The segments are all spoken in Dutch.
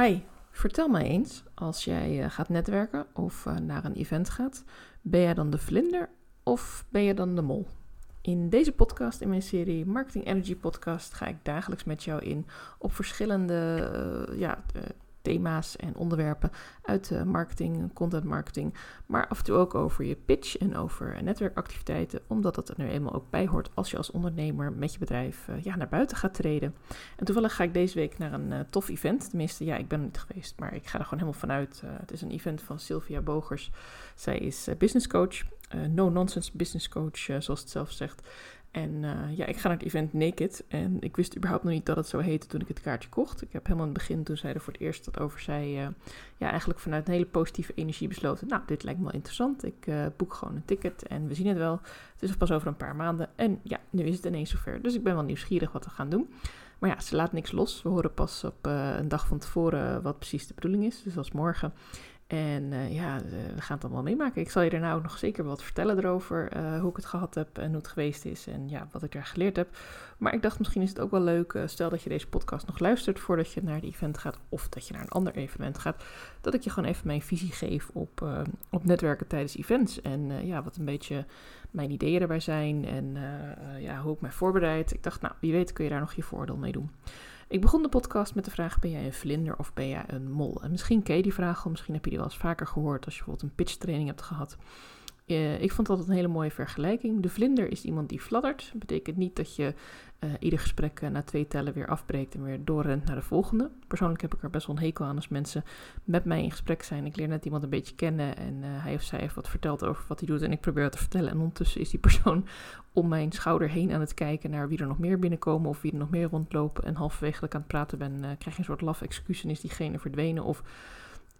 Hi, vertel mij eens, als jij uh, gaat netwerken of uh, naar een event gaat, ben jij dan de vlinder of ben je dan de mol? In deze podcast, in mijn serie Marketing Energy Podcast, ga ik dagelijks met jou in op verschillende uh, ja, thema's en onderwerpen uit marketing, content marketing, maar af en toe ook over je pitch en over netwerkactiviteiten, omdat dat er nu eenmaal ook bij hoort als je als ondernemer met je bedrijf uh, ja, naar buiten gaat treden. En toevallig ga ik deze week naar een uh, tof event, tenminste ja, ik ben er niet geweest, maar ik ga er gewoon helemaal vanuit. Uh, het is een event van Sylvia Bogers. Zij is business coach, no-nonsense business coach, zoals het zelf zegt. En uh, ja, ik ga naar het event Naked. En ik wist überhaupt nog niet dat het zo heette toen ik het kaartje kocht. Ik heb helemaal in het begin, toen zij er voor het eerst dat over zei, uh, ja, eigenlijk vanuit een hele positieve energie besloten. Nou, dit lijkt me wel interessant. Ik uh, boek gewoon een ticket en we zien het wel. Het is pas over een paar maanden. En ja, nu is het ineens zover. Dus ik ben wel nieuwsgierig wat we gaan doen. Maar ja, ze laat niks los. We horen pas op een dag van tevoren wat precies de bedoeling is. Dus als morgen. En uh, ja, we gaan het allemaal meemaken. Ik zal je er nou nog zeker wat vertellen erover. Uh, hoe ik het gehad heb en hoe het geweest is. En ja, wat ik er geleerd heb. Maar ik dacht, misschien is het ook wel leuk. Stel dat je deze podcast nog luistert voordat je naar het event gaat. Of dat je naar een ander evenement gaat. Dat ik je gewoon even mijn visie geef op, op netwerken tijdens events. En ja, wat een beetje mijn ideeën erbij zijn. En ja, hoe ik mij voorbereid. Ik dacht, nou, wie weet kun je daar nog je voordeel mee doen. Ik begon de podcast met de vraag: ben jij een vlinder of ben jij een mol? En misschien ken je die vraag al, misschien heb je die wel eens vaker gehoord als je bijvoorbeeld een pitch training hebt gehad. Uh, ik vond dat een hele mooie vergelijking. De vlinder is iemand die fladdert. Dat betekent niet dat je uh, ieder gesprek uh, na twee tellen weer afbreekt en weer doorrent naar de volgende. Persoonlijk heb ik er best wel een hekel aan als mensen met mij in gesprek zijn. Ik leer net iemand een beetje kennen en hij of zij heeft wat verteld over wat hij doet en ik probeer het te vertellen. En ondertussen is die persoon om mijn schouder heen aan het kijken naar wie er nog meer binnenkomen of wie er nog meer rondlopen. En halverwege dat ik aan het praten ben, krijg je een soort laf excuus en is diegene verdwenen of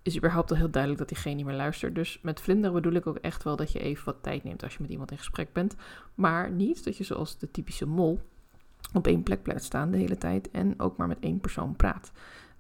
is überhaupt al heel duidelijk dat diegene niet meer luistert. Dus met vlinderen bedoel ik ook echt wel dat je even wat tijd neemt als je met iemand in gesprek bent. Maar niet dat je zoals de typische mol op één plek blijft staan de hele tijd en ook maar met één persoon praat.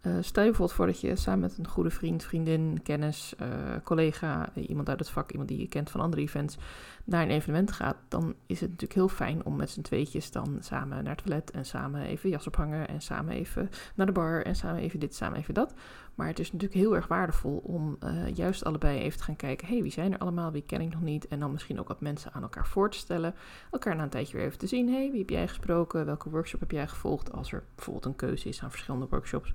Uh, stel je bijvoorbeeld voor dat je samen met een goede vriend, vriendin, kennis, uh, collega, iemand uit het vak, iemand die je kent van andere events, naar een evenement gaat. Dan is het natuurlijk heel fijn om met z'n tweetjes dan samen naar het toilet en samen even jas ophangen en samen even naar de bar en samen even dit, samen even dat. Maar het is natuurlijk heel erg waardevol om uh, juist allebei even te gaan kijken, hey, wie zijn er allemaal, wie ken ik nog niet? En dan misschien ook wat mensen aan elkaar voor te stellen, elkaar na een tijdje weer even te zien, hey, wie heb jij gesproken, welke workshop heb jij gevolgd, als er bijvoorbeeld een keuze is aan verschillende workshops.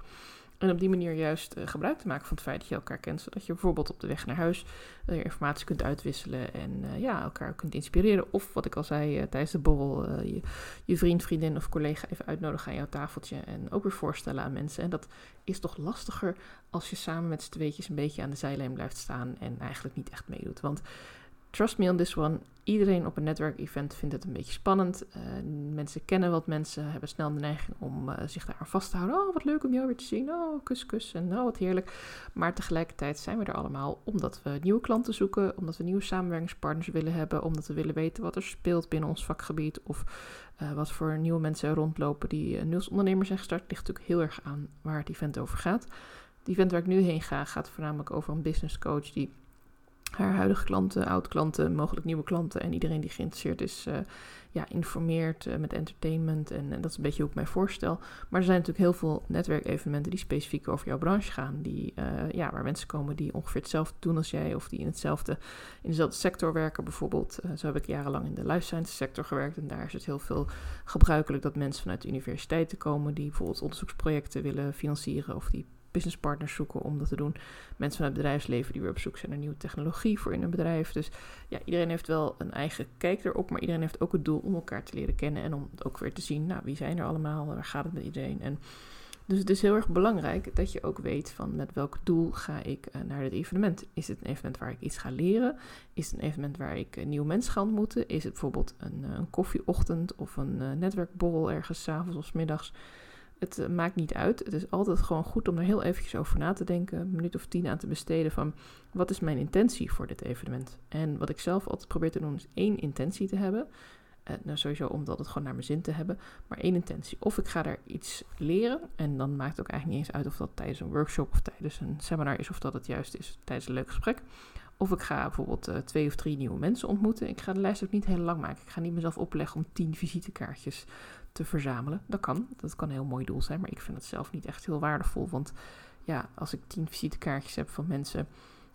En op die manier juist uh, gebruik te maken van het feit dat je elkaar kent. Zodat je bijvoorbeeld op de weg naar huis uh, informatie kunt uitwisselen. En uh, ja, elkaar kunt inspireren. Of wat ik al zei tijdens de borrel. Je, je, vriend, vriendin of collega even uitnodigen aan jouw tafeltje. En ook weer voorstellen aan mensen. En dat is toch lastiger als je samen met z'n tweetjes een beetje aan de zijlijn blijft staan. En eigenlijk niet echt meedoet. Want trust me on this one. Iedereen op een netwerkevent vindt het een beetje spannend. Uh, mensen kennen wat mensen, hebben snel de neiging om uh, zich daar aan vast te houden. Oh, wat leuk om jou weer te zien. Oh, kus, kus. En oh, wat heerlijk. Maar tegelijkertijd zijn we er allemaal omdat we nieuwe klanten zoeken, omdat we nieuwe samenwerkingspartners willen hebben, omdat we willen weten wat er speelt binnen ons vakgebied of uh, wat voor nieuwe mensen rondlopen die uh, nieuws ondernemers zijn gestart. Ligt natuurlijk heel erg aan waar het event over gaat. Het event waar ik nu heen ga gaat voornamelijk over een business coach die haar huidige klanten, oud-klanten, mogelijk nieuwe klanten en iedereen die geïnteresseerd is, uh, ja, informeert uh, met entertainment. En, en, dat is een beetje hoe ik mij voorstel. Maar er zijn natuurlijk heel veel netwerkevenementen die specifiek over jouw branche gaan. Die, ja, waar mensen komen die ongeveer hetzelfde doen als jij of die in, hetzelfde, in dezelfde sector werken. Bijvoorbeeld, zo heb ik jarenlang in de life science sector gewerkt. En daar is het heel veel gebruikelijk dat mensen vanuit de universiteiten komen die bijvoorbeeld onderzoeksprojecten willen financieren of die businesspartners zoeken om dat te doen. Mensen van het bedrijfsleven die weer op zoek zijn naar nieuwe technologie voor in een bedrijf. Dus ja, iedereen heeft wel een eigen kijk erop, maar iedereen heeft ook het doel om elkaar te leren kennen en om ook weer te zien, nou, wie zijn er allemaal, waar gaat het met iedereen. En dus het is heel erg belangrijk dat je ook weet van met welk doel ga ik uh, naar dit evenement. Is het een evenement waar ik iets ga leren? Is het een evenement waar ik nieuwe mensen ga ontmoeten? Is het bijvoorbeeld een, uh, een koffieochtend of een netwerkborrel ergens s avonds of s middags? Het eh, maakt niet uit. Het is altijd gewoon goed om er heel eventjes over na te denken. Een minuut of tien aan te besteden van wat is mijn intentie voor dit evenement. En wat ik zelf altijd probeer te doen is één intentie te hebben. Uh, nou, sowieso omdat het gewoon naar mijn zin te hebben. Maar één intentie. Of ik ga daar iets leren. En dan maakt het ook eigenlijk niet eens uit of dat tijdens een workshop of tijdens een seminar is. Of dat het juist is tijdens een leuk gesprek. Of ik ga bijvoorbeeld uh, twee of drie nieuwe mensen ontmoeten. Ik ga de lijst ook niet heel lang maken. Ik ga niet mezelf opleggen om tien visitekaartjes te verzamelen. Dat kan. Dat kan een heel mooi doel zijn. Maar ik vind het zelf niet echt heel waardevol. Want ja, als ik tien visitekaartjes heb van mensen,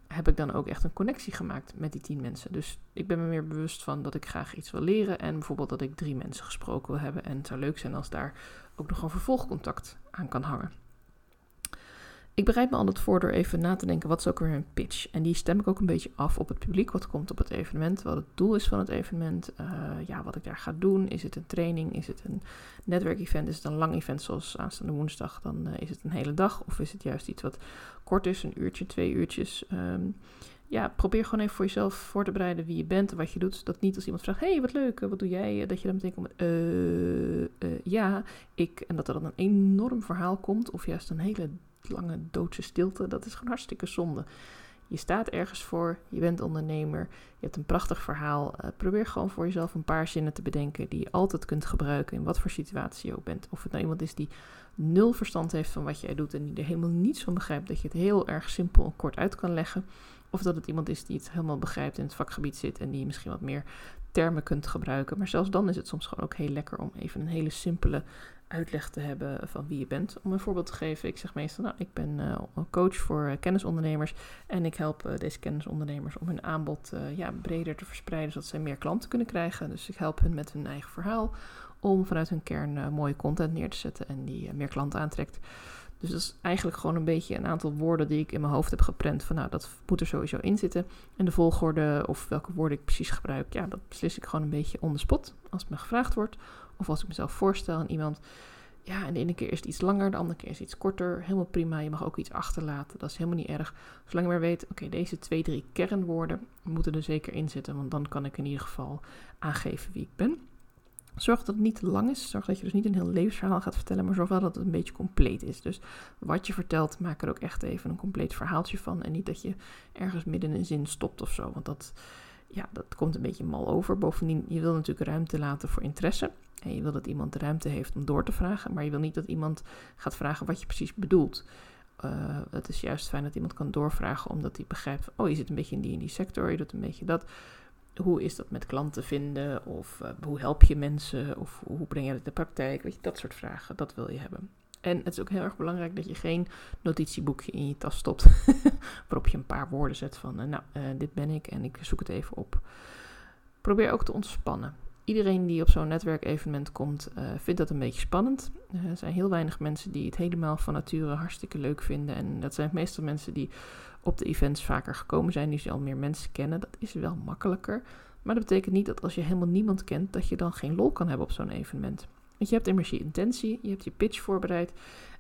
heb ik dan ook echt een connectie gemaakt met die tien mensen. Dus ik ben me meer bewust van dat ik graag iets wil leren en bijvoorbeeld dat ik drie mensen gesproken wil hebben. En het zou leuk zijn als daar ook nog een vervolgcontact aan kan hangen. Ik bereid me altijd voor door even na te denken wat is ook weer een pitch. En die stem ik ook een beetje af op het publiek, wat komt op het evenement, wat het doel is van het evenement, uh, ja, wat ik daar ga doen. Is het een training, is het een netwerkevent, is het een lang event zoals aanstaande woensdag, dan uh, is het een hele dag. Of is het juist iets wat kort is, een uurtje, twee uurtjes. Um, ja, probeer gewoon even voor jezelf voor te bereiden wie je bent en wat je doet. Dat niet als iemand vraagt, hey, wat leuk, wat doe jij? Dat je dan meteen komt ja, ik. En dat er dan een enorm verhaal komt of juist een hele lange doodse stilte, dat is gewoon hartstikke zonde. Je staat ergens voor, je bent ondernemer, je hebt een prachtig verhaal. Uh, probeer gewoon voor jezelf een paar zinnen te bedenken die je altijd kunt gebruiken in wat voor situatie je ook bent. Of het nou iemand is die nul verstand heeft van wat jij doet en die er helemaal niets van begrijpt, dat je het heel erg simpel en kort uit kan leggen. Of dat het iemand is die het helemaal begrijpt in het vakgebied zit en die misschien wat meer termen kunt gebruiken. Maar zelfs dan is het soms gewoon ook heel lekker om even een hele simpele uitleg te hebben van wie je bent. Om een voorbeeld te geven, ik zeg meestal, nou, ik ben uh, coach voor uh, kennisondernemers en ik help uh, deze kennisondernemers om hun aanbod ja, breder te verspreiden, zodat zij meer klanten kunnen krijgen. Dus ik help hen met hun eigen verhaal om vanuit hun kern mooie content neer te zetten en die meer klanten aantrekt. Dus dat is eigenlijk gewoon een beetje een aantal woorden die ik in mijn hoofd heb geprent. Van nou, dat moet er sowieso in zitten. En de volgorde of welke woorden ik precies gebruik, ja, dat beslis ik gewoon een beetje on the spot. Als het me gevraagd wordt. Of als ik mezelf voorstel aan iemand. Ja, en de ene keer is het iets langer, de andere keer is het iets korter. Helemaal prima. Je mag ook iets achterlaten. Dat is helemaal niet erg. Zolang je maar weet, oké, deze twee, drie kernwoorden moeten er zeker in zitten. Want dan kan ik in ieder geval aangeven wie ik ben. Zorg dat het niet te lang is. Zorg dat je dus niet een heel levensverhaal gaat vertellen, maar zorg wel dat het een beetje compleet is. Dus wat je vertelt, maak er ook echt even een compleet verhaaltje van. En niet dat je ergens midden in een zin stopt of zo. Want dat, ja, dat komt een beetje mal over. Bovendien, je wil natuurlijk ruimte laten voor interesse. En je wil dat iemand de ruimte heeft om door te vragen. Maar je wil niet dat iemand gaat vragen wat je precies bedoelt. Uh, het is juist fijn dat iemand kan doorvragen, omdat hij begrijpt: oh, je zit een beetje in die en die sector, je doet een beetje dat hoe is dat met klanten vinden? Of uh, hoe help je mensen? Of hoe breng je het in de praktijk? Weet je, dat soort vragen, dat wil je hebben. En het is ook heel erg belangrijk dat je geen notitieboekje in je tas stopt. waarop je een paar woorden zet van, uh, nou, dit ben ik en ik zoek het even op. Probeer ook te ontspannen. Iedereen die op zo'n netwerkevenement komt, vindt dat een beetje spannend. er zijn heel weinig mensen die het helemaal van nature hartstikke leuk vinden. En dat zijn meestal mensen die op de events vaker gekomen zijn, die ze al meer mensen kennen. Dat is wel makkelijker. Maar dat betekent niet dat als je helemaal niemand kent, dat je dan geen lol kan hebben op zo'n evenement. Want je hebt immers je intentie, je hebt je pitch voorbereid.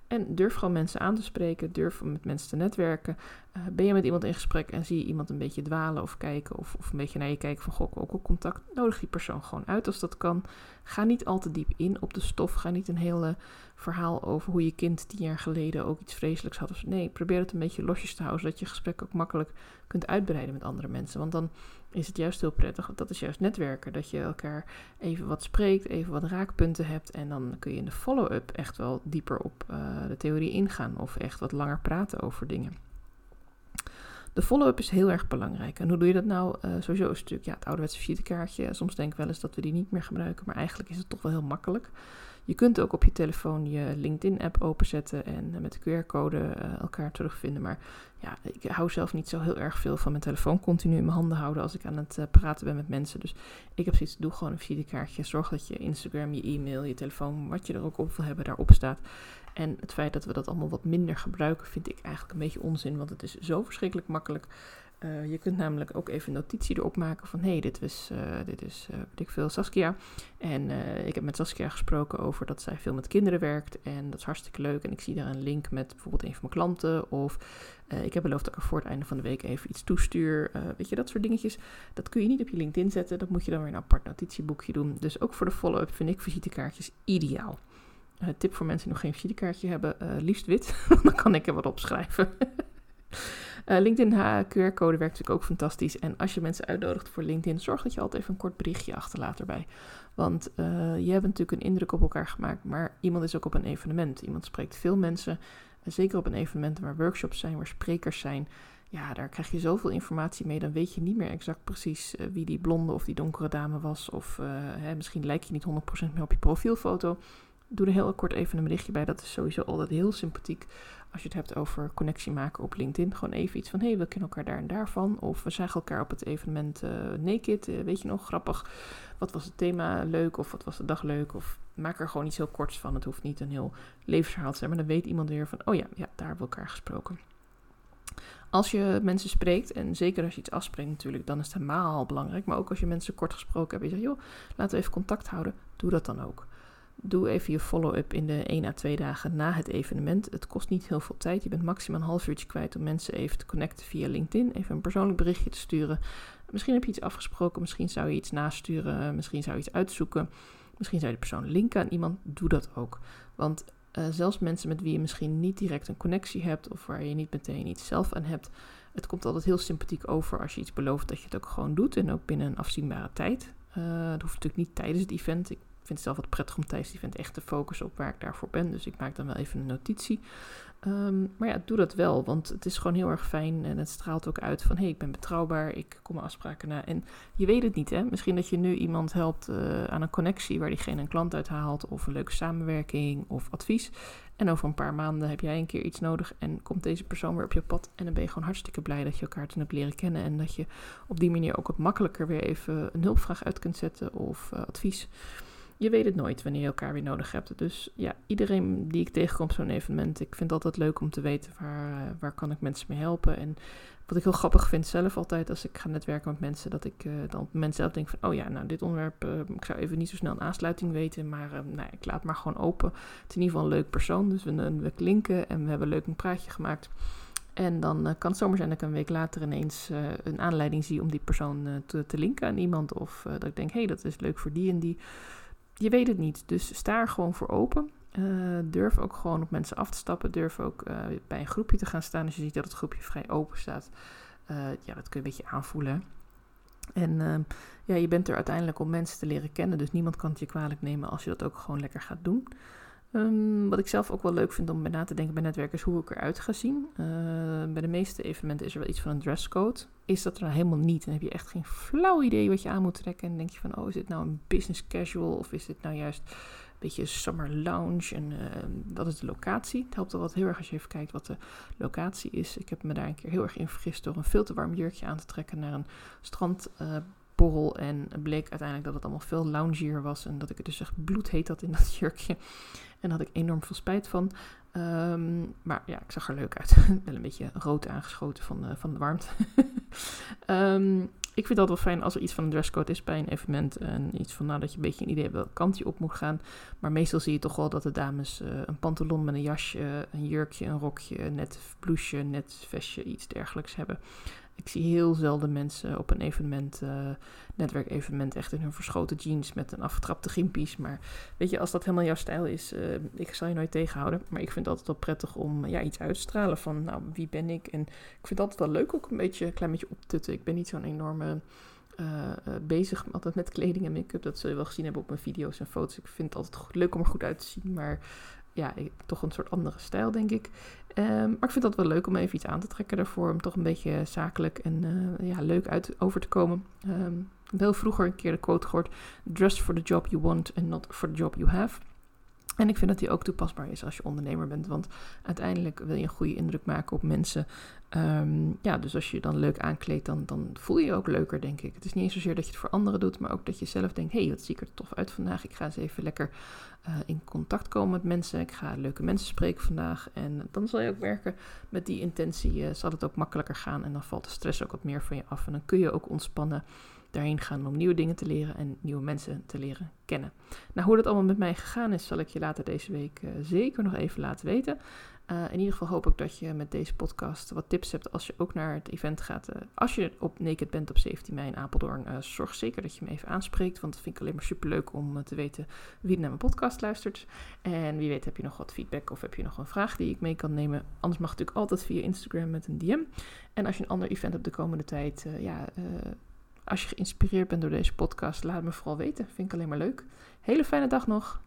En durf gewoon mensen aan te spreken, durf met mensen te netwerken. Uh, ben je met iemand in gesprek en zie je iemand een beetje dwalen of kijken of, of een beetje naar je kijken van gok ook op contact, nodig die persoon gewoon uit als dat kan. Ga niet al te diep in op de stof, ga niet een hele verhaal over hoe je kind tien jaar geleden ook iets vreselijks had. Nee, probeer het een beetje losjes te houden, zodat je gesprek ook makkelijk kunt uitbreiden met andere mensen. Want dan is het juist heel prettig, dat is juist netwerken, dat je elkaar even wat spreekt, even wat raakpunten hebt en dan kun je in de follow-up echt wel dieper op uh, de theorie ingaan of echt wat langer praten over dingen. De follow-up is heel erg belangrijk. En hoe doe je dat nou? Uh, sowieso is natuurlijk ja, het ouderwetse visitekaartje. Soms denk ik wel eens dat we die niet meer gebruiken, maar eigenlijk is het toch wel heel makkelijk. Je kunt ook op je telefoon je LinkedIn-app openzetten en met de QR-code uh, elkaar terugvinden. Maar ja, ik hou zelf niet zo heel erg veel van mijn telefoon continu in mijn handen houden als ik aan het uh, praten ben met mensen. Dus ik heb zoiets, doe gewoon een visitekaartje. Zorg dat je Instagram, je e-mail, je telefoon, wat je er ook op wil hebben, daarop staat. En het feit dat we dat allemaal wat minder gebruiken, vind ik eigenlijk een beetje onzin, want het is zo verschrikkelijk makkelijk. Uh, je kunt namelijk ook even een notitie erop maken van... hé, hey, dit, was, uh, dit is, uh, ik veel, Saskia. En ik heb met Saskia gesproken over dat zij veel met kinderen werkt. En dat is hartstikke leuk. En ik zie daar een link met bijvoorbeeld een van mijn klanten. Of ik heb beloofd dat ik er voor het einde van de week even iets toestuur. weet je, dat soort dingetjes. Dat kun je niet op je LinkedIn zetten. Dat moet je dan weer in een apart notitieboekje doen. Dus ook voor de follow-up vind ik visitekaartjes ideaal. tip voor mensen die nog geen visitekaartje hebben, liefst wit. dan kan ik er wat opschrijven. Uh, LinkedIn QR-code werkt natuurlijk ook fantastisch. En als je mensen uitnodigt voor LinkedIn, zorg dat je altijd even een kort berichtje achterlaat erbij. Want uh, je hebt natuurlijk een indruk op elkaar gemaakt, maar iemand is ook op een evenement. Iemand spreekt veel mensen, zeker op een evenement waar workshops zijn, waar sprekers zijn. Ja, daar krijg je zoveel informatie mee, dan weet je niet meer exact precies uh, wie die blonde of die donkere dame was. Of hè, misschien lijk je niet 100% meer op je profielfoto. Doe er heel kort even een berichtje bij. Dat is sowieso altijd heel sympathiek als je het hebt over connectie maken op LinkedIn. Gewoon even iets van, hé, hey, we kennen elkaar daar en daarvan. Of we zagen elkaar op het evenement uh, Naked, uh, weet je nog, grappig. Wat was het thema leuk of wat was de dag leuk? Of maak er gewoon iets heel korts van. Het hoeft niet een heel levensverhaal te zijn, maar dan weet iemand weer van, oh ja, ja daar hebben we elkaar gesproken. Als je mensen spreekt, en zeker als je iets afspreekt natuurlijk, dan is het helemaal belangrijk. Maar ook als je mensen kort gesproken hebt en je zegt, joh, laten we even contact houden, doe dat dan ook. Doe even je follow-up in de 1 à 2 dagen na het evenement. Het kost niet heel veel tijd. Je bent maximaal een half uurtje kwijt om mensen even te connecten via LinkedIn. Even een persoonlijk berichtje te sturen. Misschien heb je iets afgesproken. Misschien zou je iets nasturen. Misschien zou je iets uitzoeken. Misschien zou je de persoon linken aan iemand. Doe dat ook. Want uh, zelfs mensen met wie je misschien niet direct een connectie hebt. Of waar je niet meteen iets zelf aan hebt. Het komt altijd heel sympathiek over als je iets belooft dat je het ook gewoon doet. En ook binnen een afzienbare tijd. Uh, dat hoeft natuurlijk niet tijdens het event. Vind het zelf wat prettig om tijdens die event echt te focussen op waar ik daarvoor ben. Dus ik maak dan wel even een notitie. Um, maar ja, doe dat wel, want het is gewoon heel erg fijn en het straalt ook uit van hé, hey, ik ben betrouwbaar, ik kom mijn afspraken na. En je weet het niet, hè? Misschien dat je nu iemand helpt uh, aan een connectie waar diegene een klant uithaalt of een leuke samenwerking of advies. En over een paar maanden heb jij een keer iets nodig en komt deze persoon weer op je pad. En dan ben je gewoon hartstikke blij dat je elkaar toen hebt leren kennen. En dat je op die manier ook wat makkelijker weer even een hulpvraag uit kunt zetten of uh, advies je weet het nooit wanneer je elkaar weer nodig hebt. Dus ja, iedereen die ik tegenkom op zo'n evenement, ik vind het altijd leuk om te weten waar, uh, waar kan ik mensen mee helpen. En wat ik heel grappig vind zelf altijd als ik ga netwerken met mensen, dat ik uh, dan op mensen zelf denk van, oh ja, nou dit onderwerp, uh, ik zou even niet zo snel een aansluiting weten, maar nou, ik laat maar gewoon open. Het is in ieder geval een leuk persoon, dus we, we klinken en we hebben leuk een praatje gemaakt. En dan uh, kan het zomaar zijn dat ik een week later ineens uh, een aanleiding zie om die persoon uh, te, te, linken aan iemand. Of dat ik denk, hé, hey, dat is leuk voor die en die je weet het niet. Dus sta er gewoon voor open. Uh, durf ook gewoon op mensen af te stappen. Durf ook uh, bij een groepje te gaan staan. Als je ziet dat het groepje vrij open staat. Uh, ja, dat kun je een beetje aanvoelen. En ehm, ja, je bent er uiteindelijk om mensen te leren kennen. Dus niemand kan het je kwalijk nemen als je dat ook gewoon lekker gaat doen. Um, wat ik zelf ook wel leuk vind om bij na te denken bij netwerkers hoe ik eruit ga zien. Uh, bij de meeste evenementen is er wel iets van een dresscode. Is dat er nou helemaal niet? Dan heb je echt geen flauw idee wat je aan moet trekken. En denk je van, oh, is dit nou een business casual? Of is dit nou juist een beetje summer lounge? En uh, dat is de locatie. Het helpt al wat heel erg als je even kijkt wat de locatie is. Ik heb me daar een keer heel erg in vergist door een veel te warm jurkje aan te trekken naar een strand. Uh, borrel en bleek uiteindelijk dat het allemaal veel loungier was en dat ik het dus echt bloedheet had in dat jurkje. En daar had ik enorm veel spijt van. Um, maar ja, ik zag er leuk uit. Wel een beetje rood aangeschoten van, uh, van de warmte. um, ik vind altijd wel fijn als er iets van een dresscode is bij een evenement. En iets van nou, dat je een beetje een idee hebt welke kant je op moet gaan. Maar meestal zie je toch wel dat de dames uh, een pantalon met een jasje, een jurkje, een rokje, net blouseje, net vestje, iets dergelijks hebben. Ik zie heel zelden mensen op een evenement, uh, netwerkevenement, echt in hun verschoten jeans met een afgetrapte gimpies. Maar weet je, als dat helemaal jouw stijl is, uh, ik zal je nooit tegenhouden. Maar ik vind het altijd wel prettig om ja, iets uit te stralen van, nou, wie ben ik? En ik vind het altijd wel leuk ook een beetje, een klein beetje optutten. Ik ben niet zo'n enorme... Uh, bezig altijd met kleding en make-up. Dat zul je wel gezien hebben op mijn video's en foto's. Ik vind het altijd leuk om er goed uit te zien. Maar ja, toch een soort andere stijl, denk ik. Um, maar ik vind dat wel leuk om even iets aan te trekken daarvoor. Om toch een beetje zakelijk en uh, ja, leuk uit, over te komen. Um, wel vroeger een keer de quote gehoord: Dress for the job you want and not for the job you have. En ik vind dat die ook toepasbaar is als je ondernemer bent. Want uiteindelijk wil je een goede indruk maken op mensen. Um, ja, dus als je je dan leuk aankleedt, dan, dan voel je je ook leuker, denk ik. Het is niet eens zozeer dat je het voor anderen doet, maar ook dat je zelf denkt: hé, hey, wat zie ik er tof uit vandaag. Ik ga eens even lekker uh, in contact komen met mensen. Ik ga leuke mensen spreken vandaag. En dan zal je ook werken met die intentie. Uh, zal het ook makkelijker gaan en dan valt de stress ook wat meer van je af. En dan kun je ook ontspannen daarheen gaan om nieuwe dingen te leren en nieuwe mensen te leren kennen. Nou, hoe dat allemaal met mij gegaan is, zal ik je later deze week uh, zeker nog even laten weten. Uh, in ieder geval hoop ik dat je met deze podcast wat tips hebt als je ook naar het event gaat. Uh, als je op Naked bent op 17 mei in Apeldoorn, zorg zeker dat je me even aanspreekt. Want dat vind ik alleen maar super leuk om te weten wie naar mijn podcast luistert. En wie weet heb je nog wat feedback of heb je nog een vraag die ik mee kan nemen. Anders mag natuurlijk altijd via Instagram met een DM. En als je een ander event hebt de komende tijd, ja als je geïnspireerd bent door deze podcast, laat me vooral weten. Vind ik alleen maar leuk. Hele fijne dag nog.